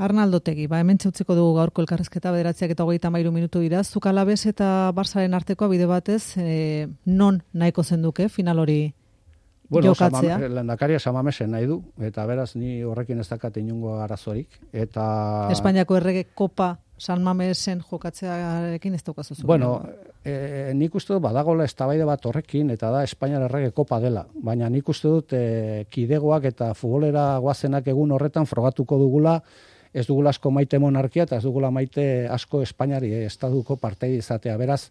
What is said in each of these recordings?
Arnaldo Tegi, ba, hemen txutziko dugu gaurko elkarrezketa bederatziak eta hogeita mairu minutu dira. Zuk alabez eta Barsaren artekoa bide batez, e, non nahiko zenduke final hori bueno, jokatzea? Bueno, lendakaria samamesen nahi du, eta beraz ni horrekin ez dakat inungo arazorik. Eta... Espainiako errege kopa San Mamesen jokatzearekin ez daukazu zuen. Bueno, e, nik uste dut badagola eztabaide bat horrekin eta da Espainiar errege kopa dela, baina nik uste dut e, kidegoak eta futbolera guazenak egun horretan frogatuko dugula ez dugula asko maite monarkia eta ez dugula maite asko Espainiari e, estaduko partei izatea. Beraz,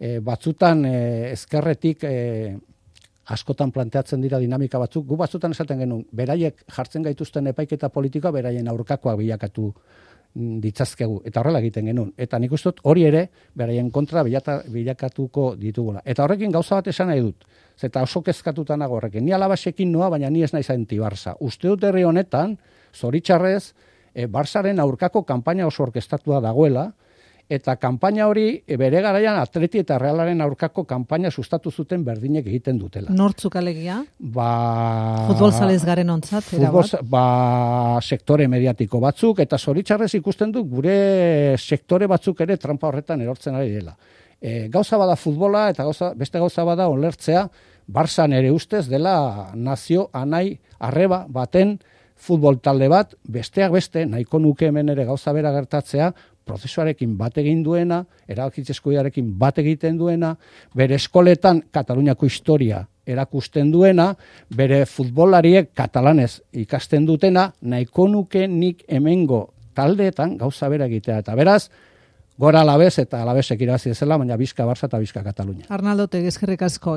e, batzutan e, ezkerretik e, askotan planteatzen dira dinamika batzuk, gu batzutan esaten genuen, beraiek jartzen gaituzten epaiketa politika beraien aurkakoa bilakatu ditzazkegu, eta horrela egiten genuen. Eta nik uste hori ere, beraien kontra bilata, bilakatuko ditugula. Eta horrekin gauza bat esan nahi dut. Zeta oso kezkatuta nago horrekin. Ni alabasekin noa, baina ni ez nahi zainti Barça. Uste dut herri honetan, zoritxarrez, e, Barsaren aurkako kanpaina oso orkestatua dagoela, eta kanpaina hori e, bere garaian atleti eta realaren aurkako kanpaina sustatu zuten berdinek egiten dutela. Nortzuk alegia? Ba... Futbol zalez garen ontzat, futbol, Ba, sektore mediatiko batzuk, eta zoritxarrez ikusten du gure sektore batzuk ere trampa horretan erortzen ari dela. E, gauza bada futbola eta gauza, beste gauza bada olertzea, Barzan ere ustez dela nazio anai arreba baten futbol talde bat, besteak beste, nahiko nuke hemen ere gauza bera gertatzea, prozesuarekin bat egin duena, erabakitzeskoiarekin bat egiten duena, bere eskoletan Kataluniako historia erakusten duena, bere futbolariek katalanez ikasten dutena, nahiko nuke nik hemengo taldeetan gauza bera egitea. Eta beraz, gora alabez eta alabezek irabazi ezela, baina bizka Barça eta bizka Katalunia. Arnaldo, tegezkerrik asko.